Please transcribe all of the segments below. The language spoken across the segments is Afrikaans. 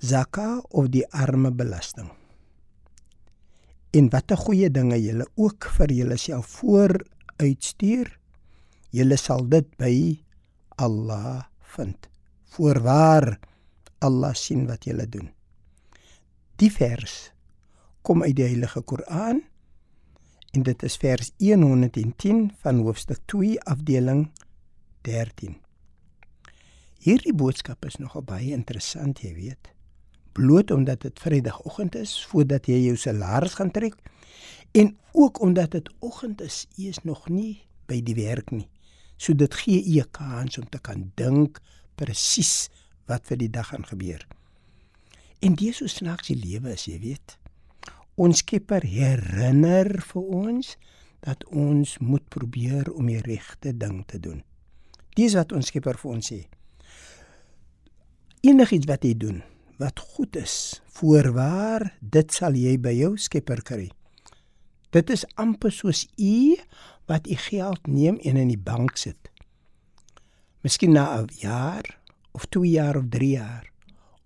zakah of die arme belasting. En watter goeie dinge julle ook vir julleself vooruitstuur, julle sal dit by Allah vind. Voorwaar Allah sien wat julle doen. Die vers kom uit die Heilige Koran en dit is vers 110 van hoofstuk 2 afdeling 13. Hierdie boodskap is nogal baie interessant, jy weet. Bloot omdat dit Vrydagoggend is voordat jy jou salaris gaan trek en ook omdat dit oggend is, jy is nog nie by die werk nie. So dit gee u 'n kans om te kan dink presies wat vir die dag gaan gebeur. En dis hoe snaaks die lewe is, jy weet. Ons Skepper herinner vir ons dat ons moet probeer om die regte ding te doen. Dis wat ons Skepper vir ons sê. Enigiets wat jy doen wat goed is, voorwaar, dit sal jy by jou Skepper kry. Dit is amper soos u wat u geld neem en in die bank sit. Miskien na 'n jaar of 2 jaar of 3 jaar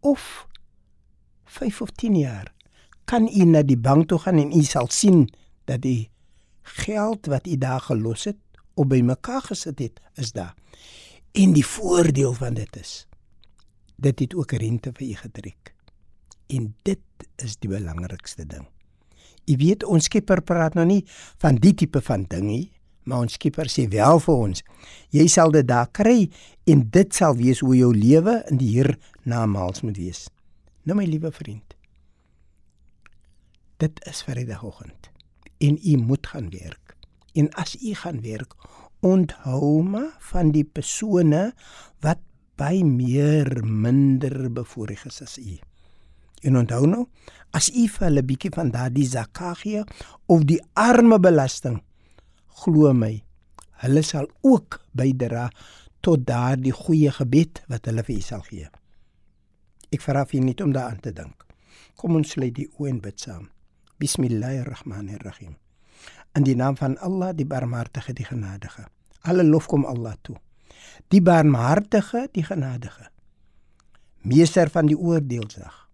of 5 of 10 jaar kan u na die bank toe gaan en u sal sien dat die geld wat u daar gelos het of bymekaar gesit het, is daar. En die voordeel van dit is dit het ook rente vir u getrek. En dit is die belangrikste ding. U weet ons Skepper praat nou nie van die tipe van ding nie, maar ons Skepper sê wel vir ons, jy sal dit daar kry en dit sal wees hoe jou lewe in die hier namaals moet wees. Nou my liewe vriend, dit is Vrydagoggend en u moet gaan werk. En as u gaan werk, onthou maar van die persone wat baie meer minder bevoorreg is as u. En onthou nou, as u vir hulle bietjie van daardie zakat gee of die arme belasting, glo my, hulle sal ook bydra tot daardie goeie gebed wat hulle vir u sal gee. Ek vra vir net om daaraan te dink. Kom ons sluit die oë en bid saam. Bismillahirrahmanirrahim. In die naam van Allah, die Barmhartige, die Genadige. Alle lof kom Allah toe die barmhartige, die genadige, meester van die oordeelsdag.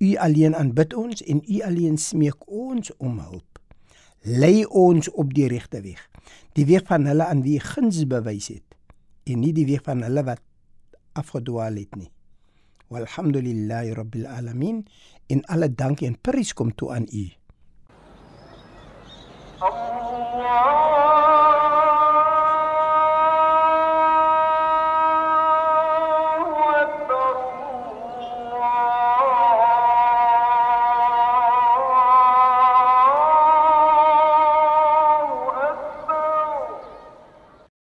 U alleen aanbid ons en U alleen smeek ons om hulp. Lei ons op die regte weg, die weg van hulle aan wie guns bewys het en nie die weg van hulle wat afgedwaal het nie. Walhamdulillahi rabbil alamin. In alle dank en prys kom toe aan U. Allah